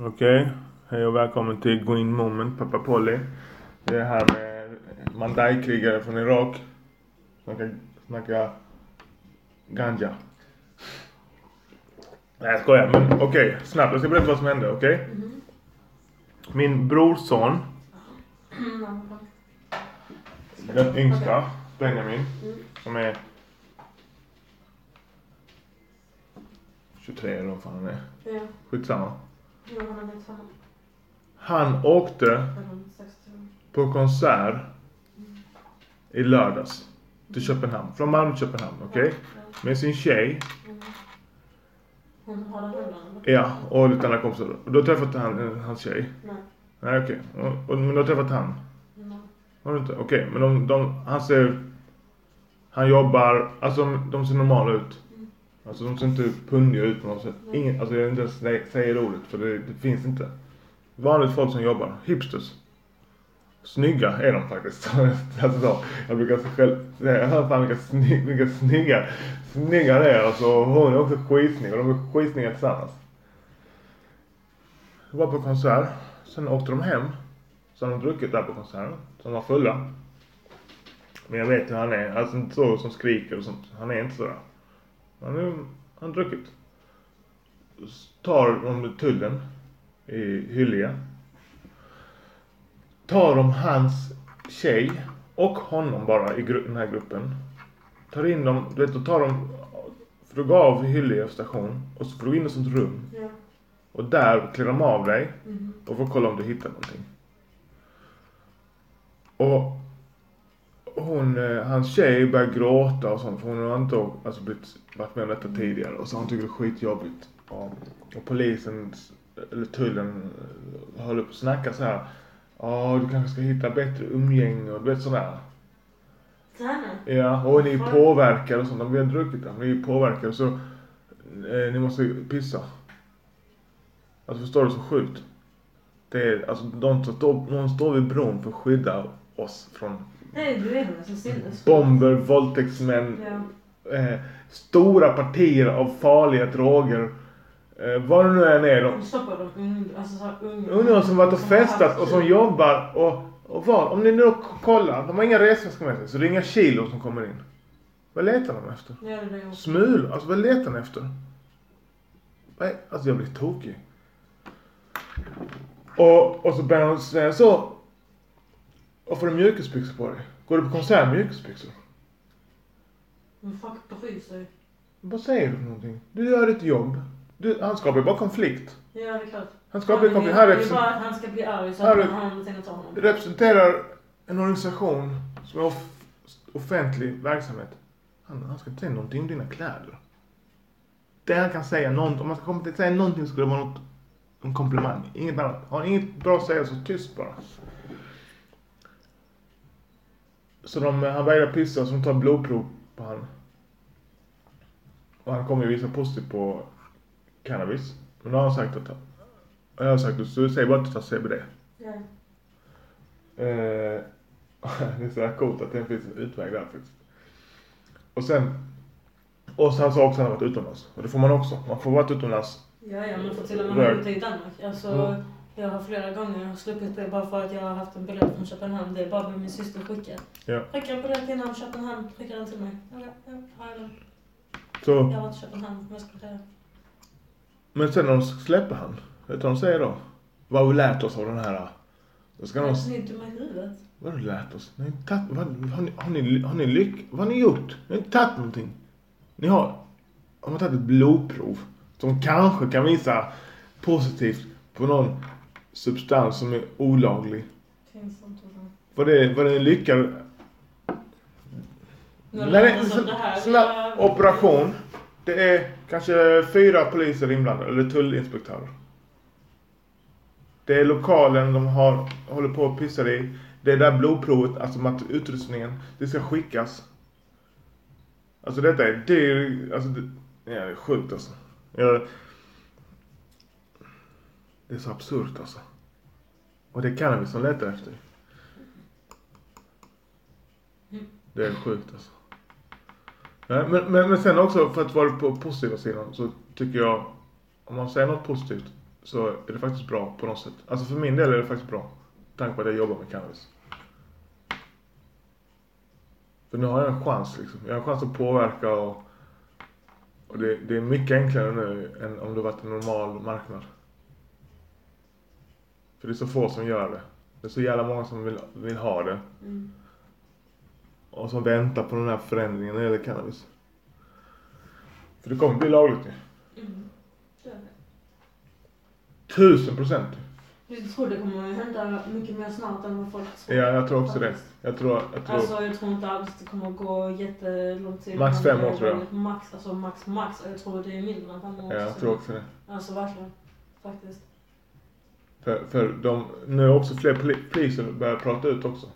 Okej. Hej och välkommen till Green Moment, pappa Polly. Vi är här med Mandai-krigare från Irak. Snackar, snackar ganja. Nej jag skojar, men okej. snabbt, jag ska berätta vad som hände, okej? Min brorson, den yngsta, Benjamin, som är 23 eller vad fan han är. Ja, Skitsamma. Jo, han är lite samma. Han åkte 16. på konsert i lördags till Köpenhamn. Från Malmö till Köpenhamn, okej? Ja. Med sin tjej, Mm. Hon har den hemma. ja, och lite andra kompisar. Och då träffade han eh, hans tjej. Nej. Nej, okej. Och, och, men du har träffat han? Nej. Har du inte? Okej, men de, de, han ser... Han jobbar, alltså de, de ser normala ut. Alltså de ser inte pundiga ut på något sätt. Ingen, alltså jag vill inte ens sä- säga ordet för det, det finns inte. Vanligt folk som jobbar. Hipsters. Snygga är de faktiskt. alltså så, jag brukar själv säga, jag hör fan vilka, sny, vilka snygga, snygga det är. Alltså hon är också skitsnygg och de är skitsnygga tillsammans. Jag var på konsert. Sen åkte de hem. Så de druckit där på konserten. Så de var fulla. Men jag vet hur han är. Alltså inte så som skriker och sånt. Han är inte sådär. Han, är, han har druckit. Tar de tullen i Hyllie. Tar de hans tjej och honom bara i den här gruppen. Tar in dem, du vet, då tar de, för att gå av Hyllie station och så får du in i sånt rum. Ja. Och där klär de av dig Mhm. och får kolla om du hittar någonting. Och hon, eh, hans tjej börjar gråta och sånt för hon har inte alltså, blivit, varit med om detta tidigare och så har hon tycker det är skitjobbigt. Och, och polisen, eller tullen, eh, håller på att snacka så här. Ja, du kanske ska hitta bättre umgänge och du vet sådär. Ja, och ni är påverkade och sånt. Vi har druckit det. Ni är påverkade så eh, ni måste pissa. Alltså förstår du så sjukt? Det är, alltså de som står, någon står vid bron för att skydda oss från Nej, du är nästan sinnessjuk. bomber, våldtäktsmän, Ja. eh, stora partier av farliga droger. Eh, vad det nu än är. De, De stoppar dem unga, alltså såhär unga. Ungdomar som varit och festat haft och som jobbar och, och vad? Om ni nu kollar, de har inga resväskor med sig så det är inga kilo som kommer in. Vad letar de efter? Ja, det är det. Smul, alltså vad letar ni efter? Är- Alltså jag blir tokig. Och, och så börjar de säga så. Varför har du mjukisbyxor på dig? Går du på konsert med mjukisbyxor? Men fuck bryr sig. Vad säger du för någonting? Du gör ditt jobb. Du, han skapar ju bara konflikt. Ja, det är klart. Han skapar ju konflikt. det Han är- represent- bara att han ska bli arg så han har någonting att ta honom. representerar en organisation som är off- offentlig verksamhet. Han, han ska inte säga någonting om dina kläder. Det han kan säga, någon, om man ska komma till att säga någonting skulle det vara något, en komplimang. Inget annat. Har han inget bra att säga så tyst bara. Så de, han vägrar pissa så de tar blodprov på han. Och han kommer ju visa positivt på cannabis. Men då har han sagt att och jag har sagt att du säger bara att du tar CBD. Ja. Eh, det är så här coolt att det finns en utväg där faktiskt. Och sen, och sen sa också att han har varit utomlands. Och det får man också. Man får vara utomlands. Ja, ja, men får till och med Rök. ha i Danmark. Alltså, Mm. Jag har flera gånger sluppit det bara för att jag har haft en biljett från Köpenhamn. Det är bara min syster skickar. Ja. Skickar en biljett innan Köpenhamn, skickar den till mig. Okej, ja, har jag den. Så, Jag i Köpenhamn, men jag ska ta det. men sen när de släpper han. Vet du vad de säger då? Vad har vi lärt oss av den här? Då ska de... Ni är i huvudet. Vad har du lärt oss? Ni tagit, vad, har, ni, har, ni, har ni lyck... Vad har ni gjort? Ni har inte tagit någonting. Ni har... Har man tagit ett blodprov som kanske kan visa positivt på någon substans som är olaglig. Finns inte. Vad det, vad det är lyckad... Nej, nej, det som så- det här. sån här operation. Det är kanske fyra poliser inblandade, eller tullinspektörer. Det är lokalen de har, håller på att pissa i. Det är där blodprovet, alltså utrustningen, det ska skickas. Alltså detta är dyr, alltså det, ja, det är sjukt alltså. Jag, det är så absurt alltså. Och det är cannabis som letar efter. Det är sjukt alltså. Nej, men, men, men sen också för att vara på positiva sidan så tycker jag om man säger något positivt så är det faktiskt bra på något sätt. Alltså för min del är det faktiskt bra. Tack vare på att jag jobbar med cannabis. För nu har jag en chans liksom. Jag har en chans att påverka och, och det, det är mycket enklare nu än om det varit en normal marknad. För det är så få som gör det. Det är så jävla många som vill, vill ha det. Mm. Och som väntar på den här förändringen när det gäller cannabis. För det kommer bli lagligt nu. Mm. Tusen procent. Jag tror det kommer hända mycket mer snart än vad folk tror. Ja, jag tror också det. Jag tror, jag tror. Alltså jag tror inte alls det kommer gå jättelång tid. Max fem år, tror jag. Max, alltså max, max. Jag tror det är mindre än fem år. ja, jag tror också det. Alltså verkligen. Faktiskt. För, för de, nu har också fler poli- poliser börjat prata ut också.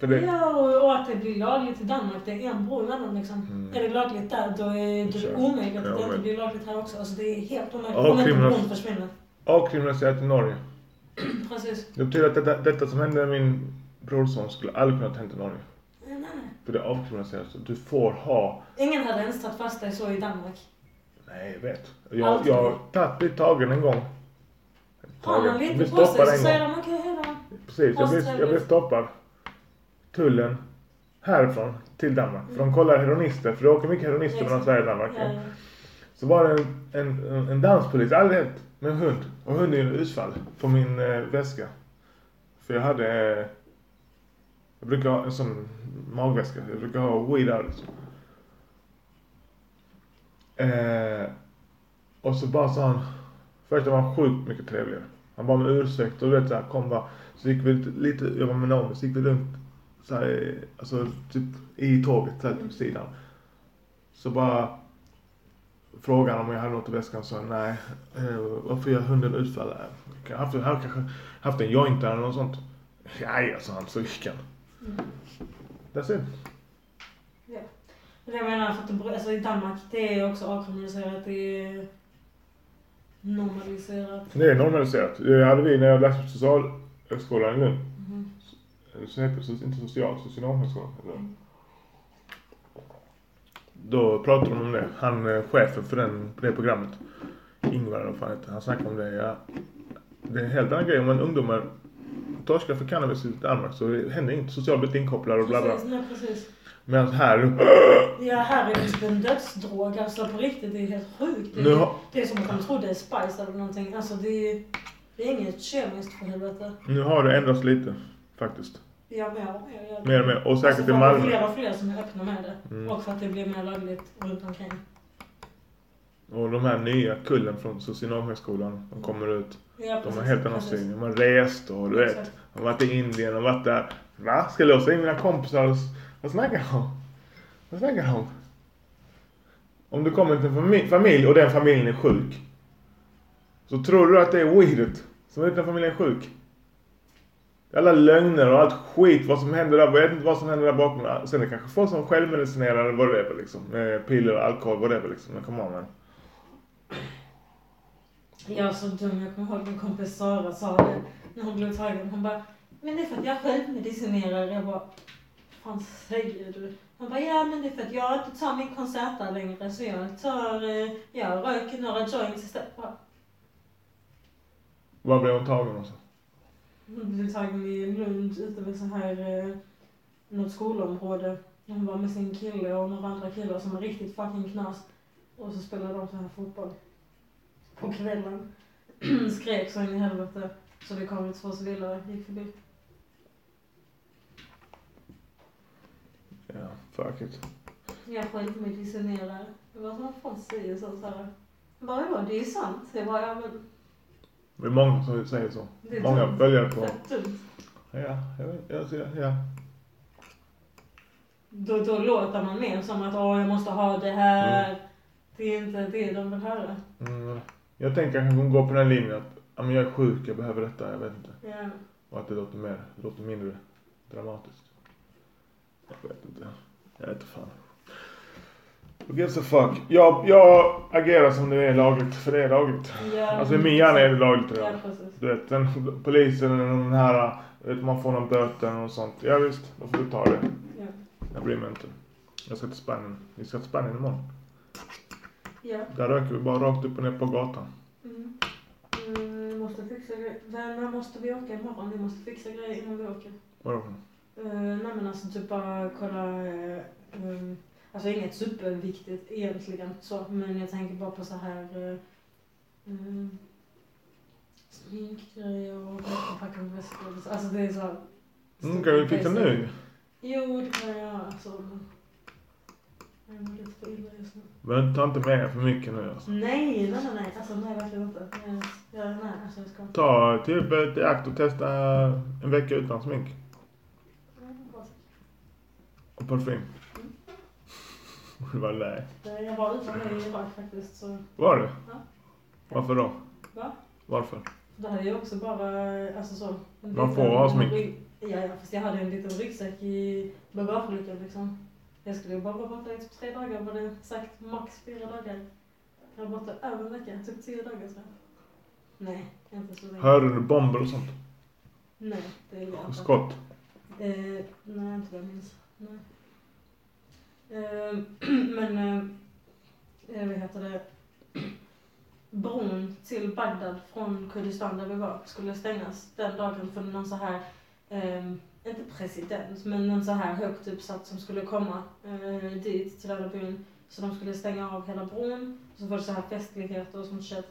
Det, Ja, och, att det blir lagligt i Danmark, det är en bro emellan liksom. Mm. Är det lagligt där, då är, är Kör. det omöjligt att Ja, det inte blir lagligt här också. Alltså det är helt omöjligt. Om inte bron försvinner. avkriminaliserat i Norge. Precis. Det betyder att detta, detta som hände min brorson skulle aldrig kunnat hända i Norge. Nej, nej, nej. För det är avkriminaliserat. Du får ha... Ingen hade ens tagit fast dig så i Danmark. Nej, jag vet. Jag, har tagit blivit tagen en gång. Har man lite på sig så säger de okej, hejdå. Precis, jag blev, jag blev stoppad. Tullen. Härifrån till Danmark. För de kollar heroinister. För det åker mycket heroinister mellan Sverige och Danmark. Ja. Så var det en, en, en danspolis, aldrig hänt, med en hund. Och hunden gjorde utfall på min eh, väska. För jag hade, eh, jag brukar ha en sån magväska, jag brukar ha weed liksom. Eh, och så bara sa han, först var han sjukt mycket trevligare. Han bad om ursäkt och du vet såhär, kom bara. Så gick vi lite, jag var med Naomi, så gick vi runt såhär, alltså typ i tåget såhär på sidan. Så bara frågade han om jag hade något i väskan så nej. Eh, varför gör hunden utfall? Jag har haft, har kanske haft en joint eller något sånt. Ja, sa han. Så gick han. Mm. That's it. Ja. Men Jag menar för att alltså, i Danmark, det är också avkriminaliserat. Det är normaliserat. Det är normaliserat. Det hade vi när jag läste på socialhögskolan i Lund. Mhm. Så hette det inte social, socionomhögskolan. Mm. Då pratade de om det. Han, chefen för den, det programmet. Ingvar eller vad heter. Han snackade om det. Ja. Det är en helt annan grej. Om en ungdomar torskar för cannabis i Danmark så det händer inte. Socialt blivit inkopplad och bla bla. Precis, nej, precis. Medan här, Ja, här är det typ en dödsdrog. Alltså på riktigt, det är helt sjukt. Det har- det är som att de tror det är spice eller någonting. Alltså det är, det är inget kemiskt för helvete. nu har det ändrats lite. Faktiskt. Ja, mer mer. Mer och mer. Och säkert alltså, i att det Malmö. fler och fler som är öppna med det. Mm. Och för att det blir mer lagligt runt omkring. Och de här nya kullen från socionomhögskolan. De kommer ut. Ja, De har helt annan syn. De har rest och du vet. De har varit i Indien och varit där. Va? Ska jag låsa in mina kompisar? Vad snackar du om? Vad snackar du om? Om du kommer till en familj och den familjen är sjuk. Så tror du att det är weedet som är den familjen är sjuk. Alla lögner och allt skit, vad som händer där, jag vet inte vad som händer där bakom. Sen är det kanske folk som självmedicinerar eller whatever liksom. Med piller, alkohol, vad det är liksom. Men come on man. Jag är så dum. Jag kommer ihåg min kompis Sara sa det när hon blev tagen. Hon bara, men det är för att jag självmedicinerar. Jag bara, fan säger du? Hon bara, ja men det är för att jag inte tar min konserta längre så jag tar, eh, jag röker några joints istället. Var blev hon tagen någonstans? Hon blev tagen i Lund ute vid så här, eh, något skolområde. Hon var med sin kille och några andra killar som var riktigt fucking knas. Och så spelade de så här fotboll. På kvällen. Skrek så in i helvete. Så det kom två civila gick förbi. Ja, fuck it. Jag självmedicinerar. Jag bara, vad fan säger så? så här. Jag bara, ja det är sant. Jag bara, ja men. Det är många som säger så. Det är Många dumt. följare på... Fett dumt. Ja, jag vet, jag ser, ja. Då, då låter man mer som att, åh jag måste ha det här. Det är inte det de vill höra. Mm, jag tänker kanske hon går på den linjen att ja, men jag är sjuk, jag behöver detta, jag vet inte. Ja. Och att det låter mer, det låter mindre dramatiskt. Jag vet inte. Jag vet inte fan. Who gives a fuck? Jag, jag agerar som det är lagligt, för det är lagligt. Ja, Alltså i min hjärna är det lagligt Ja, redan. precis. Du vet, den, polisen eller den här, vet, man får någon böter och sånt. Ja visst, då får du ta det. Ja. Jag bryr mig inte. Jag ska till Spanien. Vi ska till Spanien imorgon. Ja. Där röker vi bara rakt upp och ner på gatan. Mm. Mm, måste fixa grejer. När måste vi åka imorgon? Vi måste fixa grejer innan vi åker. Vadå? Uh, nej men alltså typ bara kolla, uh, um, alltså inget superviktigt egentligen så, men jag tänker bara på så här uh, um, sminkgrejer och med väskor. Alltså det är så. Mm, kan vi fixa nu? Jo, det kan jag göra. Alltså, jag mår lite för illa just nu. Men ta inte med för mycket nu alltså. Nej, nej, nej. Alltså nej, verkligen inte. Jag, nej, alltså jag ska inte. Ta typ ett i akt och testa en vecka utan smink. Och parfym. Det var lä. Eh, Jag var utan det i Irak faktiskt så. Var du? Ja. Varför då? Va? Varför? Det hade jag också bara, alltså så. Man får ha smink. Ja, ja, fast jag hade en liten ryggsäck i bagageluckan liksom. Jag skulle ju bara vara borta i typ tre dagar, var det sagt max fyra dagar. Jag var borta över en vecka, typ tio dagar tror jag. Nej, inte så länge. Hörde du bomber och sånt? Nej, det är jag inte. Skott? Eh, nej, inte vad jag minns. Nej. Eh, men, eh, eh, vad heter det? Bron till Bagdad från Kurdistan där vi var skulle stängas den dagen för någon så här, eh, inte president, men någon så här högt uppsatt som skulle komma eh, dit till den här byn. Så de skulle stänga av hela bron. Så var det så här festligheter och sånt shit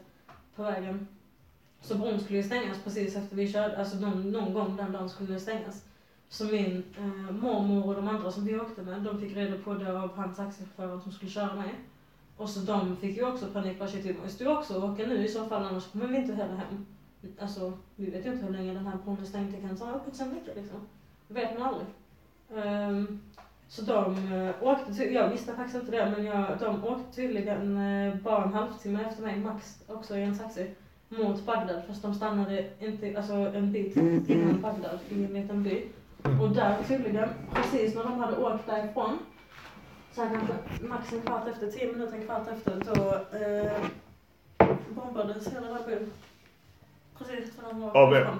på vägen. Så bron skulle ju stängas precis efter vi körde, alltså någon, någon gång den dagen skulle den stängas. Så min eh, mormor och de andra som vi åkte med, de fick reda på det av han taxichauffören som skulle köra mig. Och så de fick ju också panik, bara shit vi måste ju också åka nu i så fall annars kommer vi inte heller hem. Alltså, vi vet ju inte hur länge den här bron är stängd, det kan ta uppåt en vecka liksom. Det vet man aldrig. Ehm, så de uh, åkte, jag visste faktiskt inte det, men jag, de åkte tydligen uh, bara en halvtimme efter mig, max, också i en taxi, mot Bagdad. Fast de stannade inte, alltså en bit innan Bagdad, i en liten by. Och där tydligen, precis när de hade åkt därifrån, så här kanske max en kvart efter, tio minuter, en kvart efter, då eh, bombades hela den byn. Precis när de var Av vem?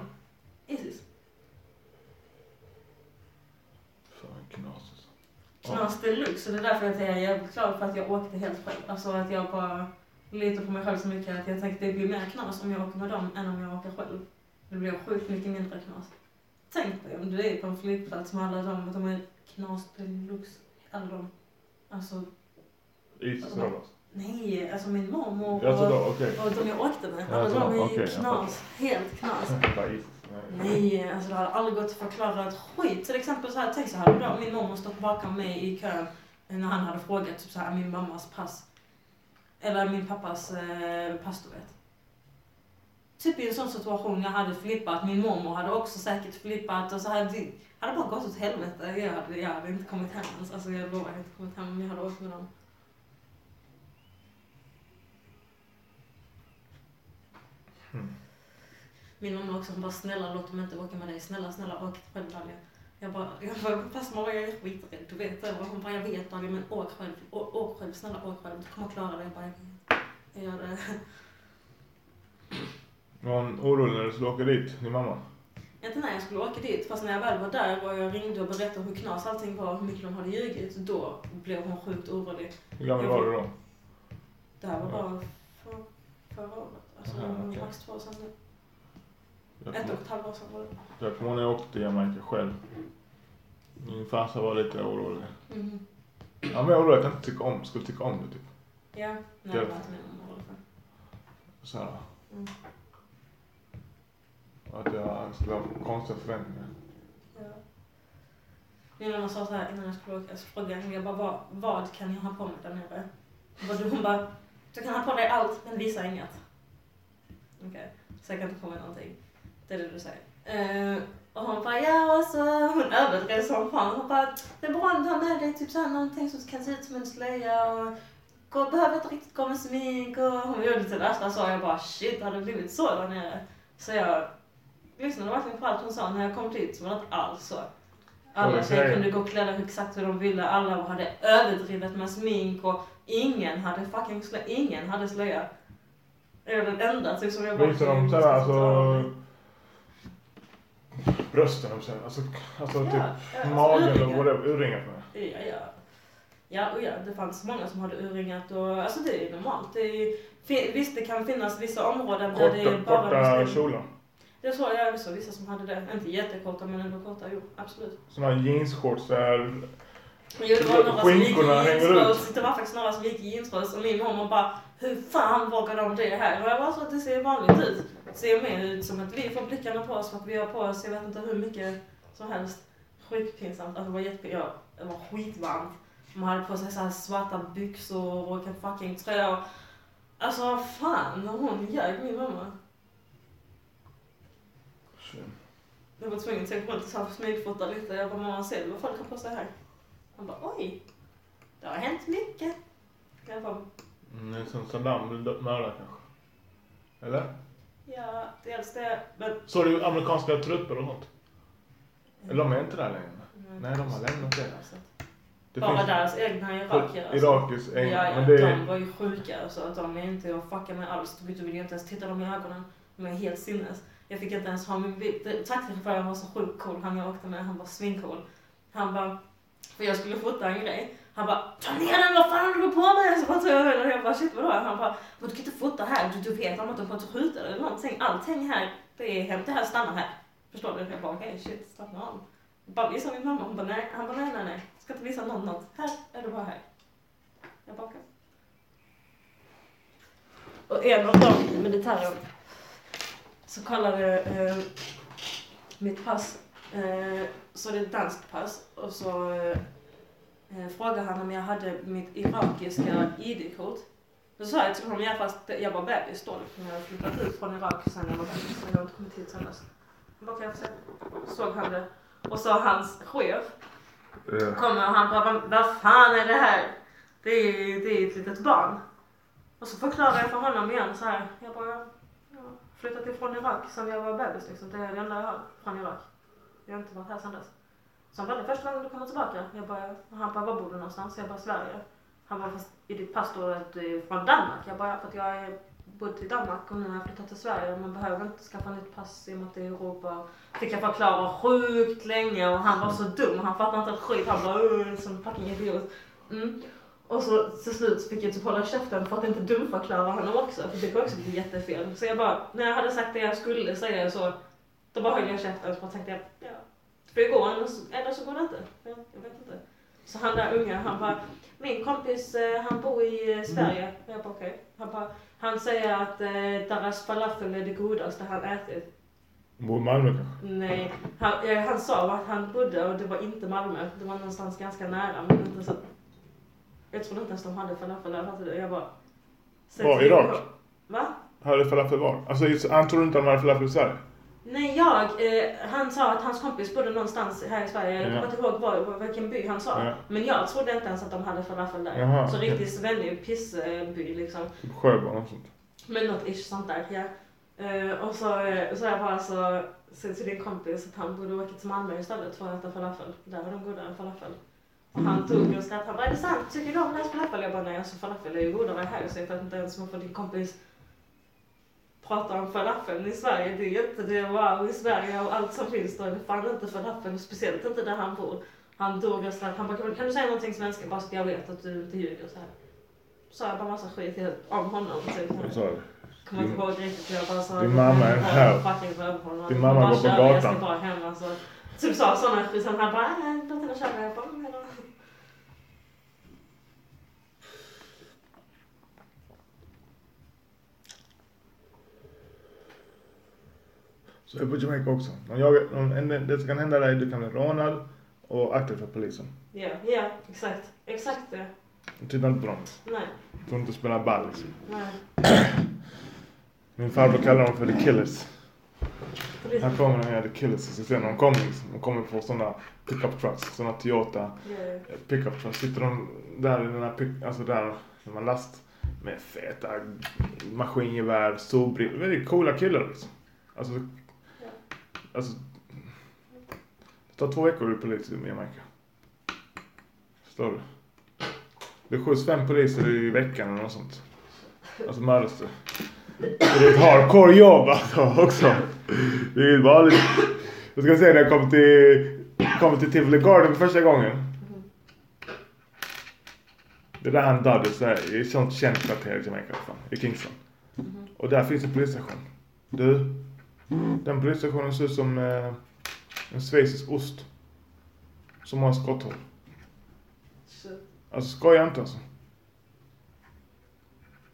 Isis. Fan knas alltså. Knas deluxe, och det är därför att jag är jävligt glad för att jag åkte helt själv. Alltså att jag bara litar på mig själv så mycket att jag tänkte det blir mer knas om jag åker med dem än om jag åker själv. Det blir sjukt mycket mindre knas. Tänk dig om du är på en flygplats med alla dem, de är knas deluxe, alla dem. Alltså, då alltså. nej, alltså min mormor och, då, okej. och de jag åkte med, alla tror- de är jag knas, helt knas. Nej, alltså det hade aldrig gått att förklara ett skit. Till exempel så här, tänk så hade då min mormor stått bakom mig i kön när han hade frågat typ så här, min mammas pass. Eller min pappas eh, pass, du vet. Typ i en sån situation jag hade flippat, min mormor hade också säkert flippat och så hade det hade bara gått åt helvete. Jag hade, jag hade inte kommit hem ens. Alltså jag lovar, jag hade inte kommit hem om jag hade åkt med dem. Mm. Min mamma också, hon bara snälla låt dem inte åka med dig. Snälla, snälla åk själv Dalia. Jag bara, jag bara fast mamma jag är skiträdd. Du vet det. Hon bara, jag vet Dalia men åk själv. Å, åk själv, snälla åk själv. Du kommer klara det. Jag bara, jag gör det. Var hon orolig när du skulle åka dit, din mamma? Inte när jag skulle åka dit, fast när jag väl var där och jag ringde och berättade hur knas allting var, hur mycket de hade ljugit, då blev hon sjukt orolig. Hur gammal var du då? Det här var bara för, förra året. Alltså Aha, okej. max två år sedan nu. Ett och ett halvår sedan var det. Jag kommer ihåg när jag åkte till Jamaica själv. Min farsa var lite orolig. Mhm. Han var orolig att jag inte tycker om, skulle tycka om det typ. Ja, nej Det- var inte min alla fall. Så här, Mm att jag skulle ha konstiga förväntningar. Ja. Min mamma sa så här innan jag skulle åka, så frågade jag henne, jag bara, vad, vad kan jag ha på mig där nere? Hon bara, du- hon bara, du kan ha på dig allt men visa inget. Okej, så jag kan inte på mig någonting. Det är det du säger. Uh, och hon bara, ja och så, hon överdrev som fan. Hon bara, det är bra om du har med dig typ såhär någonting som kan se ut som en slöja och gå, behöver inte riktigt gå med smink och hon gjorde typ till värsta så jag bara shit, har det blivit så där nere? Så jag lyssnade verkligen på allt hon sa. När jag kom dit så var det inte alls så. Alla tjejer kunde gå klädda exakt hur de ville, alla hade överdrivet med smink och ingen hade fucking slöja, ingen hade slöja. Jag är den enda typ som jag Visar de såhär alltså brösten och så, alltså, alltså typ Ja, ja, alltså magen och urringar. whatever, urringar på mig. Ja, ja. Ja, och ja, det fanns många som hade urringat och alltså det är normalt. Det är, visst, det kan finnas vissa områden där det är Korta, bara korta muslimer. kjolar. Det såg jag också vissa som hade det. Inte jättekorta men ändå korta, jo absolut. Här jeansshorts där. Jo, det var några som gick i Skinkorna hänger jeansröst. Det var faktiskt några som gick i jeansröst och min mormor bara Hur fan vågar de det här? Och jag bara så att det ser vanligt ut. Det ser mer ut som att vi får blickarna på oss för att vi har på oss, jag vet inte hur mycket som helst. Skitpinsamt. Alltså det var jätte... Ja, det var skitvarmt. Man hade på sig så här svarta byxor och en fucking tröja. Alltså vad fan, hon ljög min mamma. Jag var tvungen att tänka runt och så här smygfota lite. Jag bara, mamma ser vad folk har på sig här? Han bara, oj. Det har hänt mycket. Jag bara, Mm, det är som Saddam blev mördad kanske. Eller? ja, dels det, men... Såg du amerikanska trupper och sånt? Eller de är inte där längre. Nej, de har lämnat det. Det Bara finns deras egna irakier. alltså. Irakis egna. Ja, ja, men det de är, var ju sjuka så att de är inte att fucka med alls. Du vill ju inte ens titta dem i ögonen. De är helt sinnes. Jag fick inte ens ha min bil. Taxichauffören var så sjukt cool. Han jag åkte med, han var svincool. Han bara, för jag skulle fota en grej. Han bara, ta ner den, vad fan håller du på med? Så bara tog jag den och jag bara, shit vadå? Han bara, men du kan inte fota här, du, du vet om att de kommer att skjuta dig eller någonting. Allting här, det är hem, det här stannar här. Förstår du? Jag bara, okej shit, slappna av. Jag bara visa min mamma, hon bara, nej, han bara, nej, nej, nej. Ska inte visa någon något. Här är du bara här. Jag bara, okej. Och en av de militären så kollade eh, mitt pass, eh, så det är ett danskt pass, och så eh, eh, frågade han om jag hade mitt irakiska ID-kort. Då sa jag till honom, ja fast jag var bebis då, liksom. jag hade flyttat ut från Irak sen jag var bebis, så jag har inte kommit hit sen dess. Bara, kan jag se? Såg han det. Och så hans chef eh, kommer och han bara, "Vad- vad fan är det här? Det är, det är ett litet barn. Och så förklarar jag för honom igen så här. Jag bara, har flyttat ifrån Irak sen jag var bebis liksom. Det är det enda jag har från Irak. Jag har inte varit här sen dess. Så han bara, det är första gången du kommer tillbaka. Jag bara, han bara, var bor du någonstans? Jag bara, Sverige. Han bara, fast i ditt pass står det att du är från Danmark. Jag bara, för att jag har bott i Danmark och nu har jag flyttat till Sverige. Man behöver inte skaffa nytt pass i och med att det är Europa. Fick jag förklara sjukt länge och han var så dum. Han fattade inte ett skit. Han bara, en som fucking idiot. Mm. Och så till slut fick jag typ hålla käften för att inte dumförklara honom också. För det kan också bli jättefel. Så jag bara, när jag hade sagt det jag skulle säga så, då bara höll jag käften. Så tänkte jag, ja, det får gå eller så, eller så går det inte. Jag, jag vet inte. Så han där unga, han bara, min kompis eh, han bor i eh, Sverige. Jag bara okej. Han bara, han säger att eh, deras falafel är det godaste han ätit. bor i Malmö kanske? Nej, han, eh, han sa att han bodde och det var inte Malmö. Det var någonstans ganska nära. Men inte så, jag trodde inte ens de hade falafel där. Fattar du? Jag bara... Var Irak? Va? Hade falafel var? Alltså just- han trodde inte de hade falafel i Sverige? Nej, jag. Eh, han sa att hans kompis bodde någonstans här i Sverige. Jag kommer inte ihåg var, vilken by han sa. Ja. Men jag trodde inte ens att de hade falafel där. Jaha, så okej. riktigt svennig pissby liksom. Typ Sjöbo och sånt. Men något ish sånt där, ja. Eh, och så, eh, så jag bara så, så till din kompis att han borde åka till Malmö istället för att äta falafel. Där var de godare falafel. Han tog och skrattade. Han bara, är det sant? Tycker du om deras falafel? Jag bara, nej alltså falafel är ju godare här. Så jag vet inte ens varför din kompis pratar om falafeln i Sverige. Det är ju inte det wow i Sverige och allt som finns. Det är fan inte falafel, speciellt inte där han bor. Han dog och skrattade. Han bara, kan du säga någonting svenska bara så jag vet att du inte ljuger så här. Så jag bara massa skit om honom. Typ. Jag sa det. Kommer inte ihåg riktigt. Jag bara sa Din mamma är här. Din mamma går på kör, Jag ska gatan. bara hem alltså. Typ sa sådana skit. Sen han bara, nej låt henne köra. Jag bara, "Mm, hejdå." Så är det på Jamaica också. Jagar, de, en- det som kan hända dig, du kan bli rånad och aktiv för polisen. Ja, ja, exakt. Exakt det. Titta inte på dem. Nej, Du får inte spela ball liksom. nej. Min farbror kallar dem för the killers. Han kommer när jag är the killers. Så ser de kommer liksom. De kommer på sådana pickup trucks. Sådana Toyota ja. pickup trucks. Sitter de där i den här pick, alltså där när man last med feta maskingevär, solbrillor. Väldigt coola killar liksom. Alltså, alltså. Det tar två veckor att bli polis i Jamaica. Förstår du? Det skjuts fem poliser i veckan eller något sånt. Alltså mördas det. Det är ett hardcore jobb alltså också. Det är vanligt. Jag ska säga när jag kom till, kom till Tivoli Garden första gången. Det är där han dödade så här, i ett sånt känt kvarter i Jamaica fan, i Kingston. Och där finns en polisstation. Du, den polisstationen ser ut som eh, en schweizisk ost. Som har skotthål. Alltså skoja inte alltså.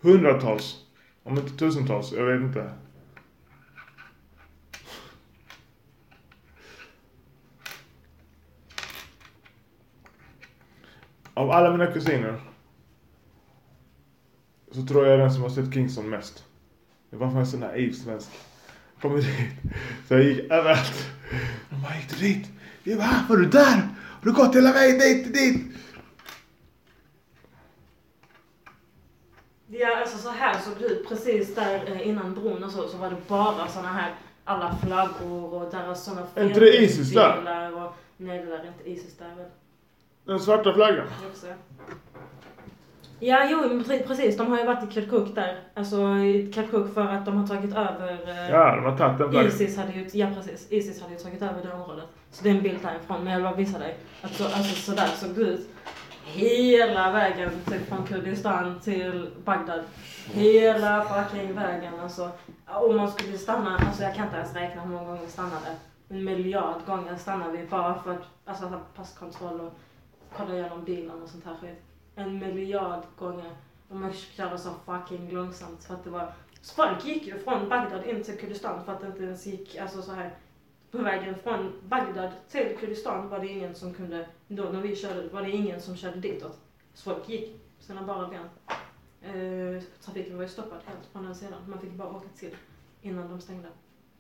Hundratals, om inte tusentals, jag vet inte. Av alla mina kusiner så tror jag är den som har sett Kingston mest. Det var för en sån naiv svensk. Kommer dit. Så jag gick överallt. De bara, gick du dit? Jag bara, ah, var du där? Har du gått hela vägen dit, dit? Ja, alltså så här såg det ut precis där eh, innan bron och så, så var det bara såna här alla flaggor och deras såna Är inte det Isis där? och Nej, det där är inte Isis där väl? Den svarta flaggan. Ja, jo, men precis. De har ju varit i Kirkuk där. Alltså i Kirkuk för att de har tagit över... eh, Ja, de har tagit den flaggan. Isis hade ju, ja precis, Isis hade ju tagit över det området. Så det är en bild härifrån, men jag vill bara visa dig. Att så, alltså sådär såg det ut. Hela vägen typ från Kurdistan till Bagdad. Hela fucking vägen alltså. Om man skulle stanna, alltså jag kan inte ens räkna hur många gånger vi stannade. En miljard gånger stannade vi bara för att, alltså ha passkontroll och kolla igenom bilen och sånt här skit. En miljard gånger. Och man körde så fucking långsamt för att det var så folk gick ju från Bagdad in till Kurdistan för att det inte ens gick, alltså så här på vägen från Bagdad till Kurdistan var det ingen som kunde, då när vi körde, var det ingen som körde ditåt. Så folk gick sina bara ben. Eh, trafiken var ju stoppad helt från den sidan. Man fick bara åka till innan de stängde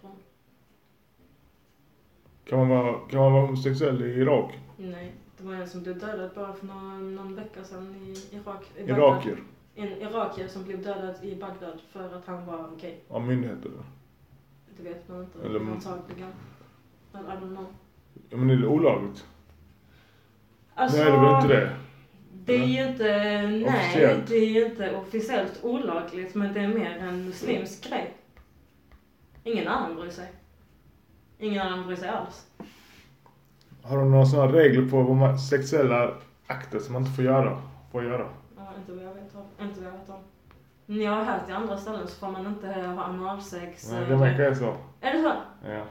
bron. Kan man vara, kan man vara homosexuell i Irak? Nej, det var en som blev dödad bara för någon, någon vecka sedan i Irak. i Bagdad. Irakier? En irakier som blev dödad i Bagdad för att han var gay. Av myndigheter? Det vet man inte. Eller- Antagligen. Men I don't know. Ja men är det olagligt? Alltså, Nej det är väl inte det? Det är ju inte, nej, Officiellt. det är ju inte officiellt olagligt men det är mer en muslimsk grej. Ingen annan bryr sig. Ingen annan bryr sig alls. Har de några sådana regler på vad man, sexuella akter som man inte får göra? Får göra? Ja, inte vad jag vet om. Inte vad jag vet om. Ni har hört i andra ställen så får man inte ha analsex. Nej, det verkar så. Är det så? Ja.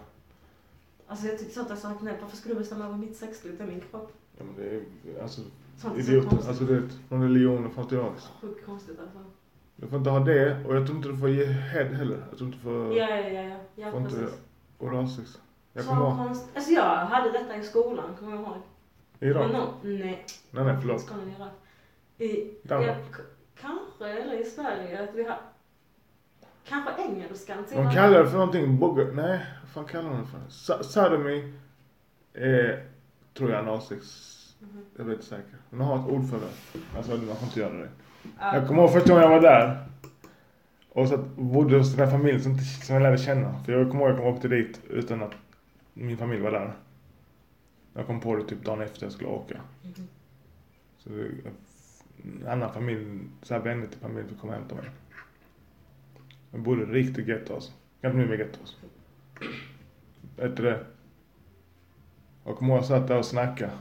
Alltså jag tycker sånt är så knäppt. Varför ska du bestämma över mitt sexliv? Det är min kropp. ja men det är alltså Sånt så idioter. Alltså det är från religionen från teologiskt. Sjukt konstigt alltså. Du får inte ha det och jag tror inte du får ge head heller. Jag tror inte du får, Ja, ja, ja, ja. ja får inte precis. oralsex. Jag kommer ihåg. konst... Alltså jag hade detta i skolan, kommer jag ihåg. I Irak? No, nej. Nej nej förlåt. I Irak. I, Danmark. ja, k- kanske, eller i Sverige, att vi har... Kanske engelskan till De kallar det för någonting, bugger, nej vad fan kallar de det för? Sa- Sodomy, eh, tror jag analsex. Mhm. Jag är inte säker. Men de har ett ord för det. Alltså man får inte göra det. Ja. Jag kommer ihåg första gången jag var där. Och så bodde hos den här familjen som, som jag lärde känna. För jag kommer ihåg att jag åkte dit utan att min familj var där. Jag kom på det typ dagen efter jag skulle åka. Mhm. Så en annan familj, så här vänner till familj fick komma och hämta mig. Det bodde riktigt getto alltså. Ganska mycket getto alltså. Vet du det? Och Moa satt där och snackade.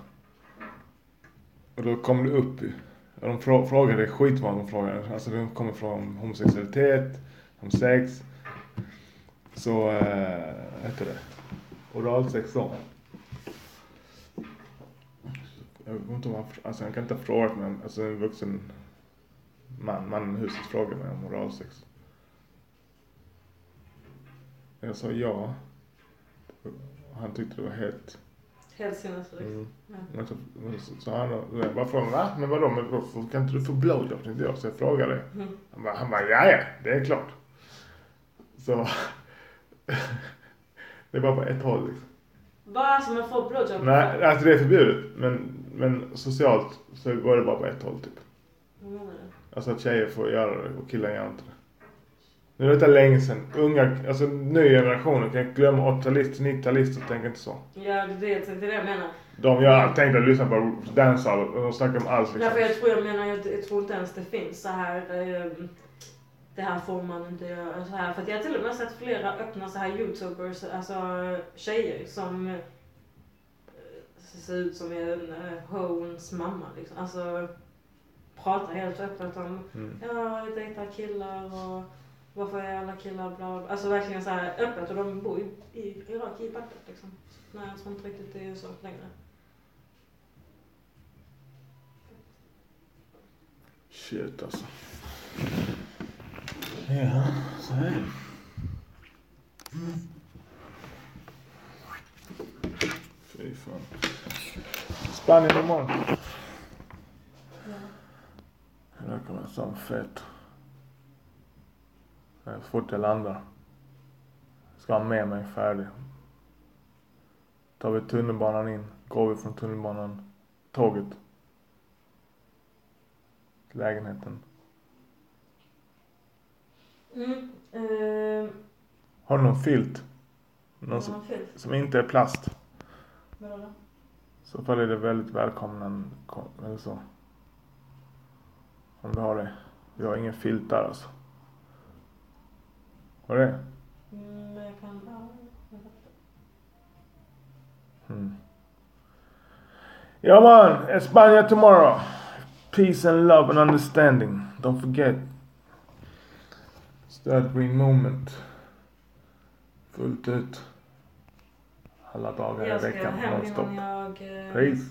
Och då kom det upp ju. Och de frågade frågade skitmånga de frågade. Alltså de kommer från homosexualitet, om sex. Så, eh, äh, hette det. Oralsex då. Jag vet inte om han, alltså han kan inte ha frågat men alltså en vuxen man, mannen i huset frågade mig om oralsex. Jag sa ja. Han tyckte det var helt... Helt sinnessjukt. Mm. Ja. Men så, men så han bara frågade va? Men vadå, men varför kan inte du få blowjob? Tänkte jag. Så jag frågade. Mm. Han bara, han bara ja det är klart. Så. det är bara på ett håll liksom. Bara som man får blowjob? Nej, alltså det är förbjudet. Men, men socialt så går det bara på ett håll typ. Du? Alltså att tjejer får göra det och killar gör inte det. Nu är detta länge sedan. Unga, alltså ny generation kan glömma 80-talister, 90-talister tänker inte så. Ja, det är det, jag menar. De gör, tänkte lyssna på dancehall och de snackar om allt Därför liksom. jag tror jag menar, jag, jag tror inte ens det finns så här. Eh, det här får man inte göra. Så här. För att jag har till och med sett flera öppna så här youtubers, alltså tjejer som eh, ser ut som en uh, hons mamma liksom. Alltså pratar helt öppet om Mm. ja, jag dejtar killar och varför är alla killar bla bla. Alltså verkligen så här öppet och de bor ju i Irak, i Bagdad liksom. Nej, jag tror inte riktigt det är så längre. Shit alltså. Ja, så är det. Fy fan. Spanien imorgon. Ja. Det kommer vara så fett. Så fort jag landar. Ska ha med mig färdig. Tar vi tunnelbanan in. Går vi från tunnelbanan. Tåget. Till lägenheten. Mm, eh, Har du någon filt? Någon som, fyllt? som inte är plast? Vadå då? Så fall är det väldigt välkommen. Eller så. Om du har det. Vi har ingen filt där alltså. Har du det? Mm, jag kan, ja, jag. Hmm. Yeah, man. España tomorrow. Peace and love and understanding. Don't forget. Stöd Green Moment. Fullt ut. Alla dagar i Jag ska veckan. hem innan jag... eh, Peace.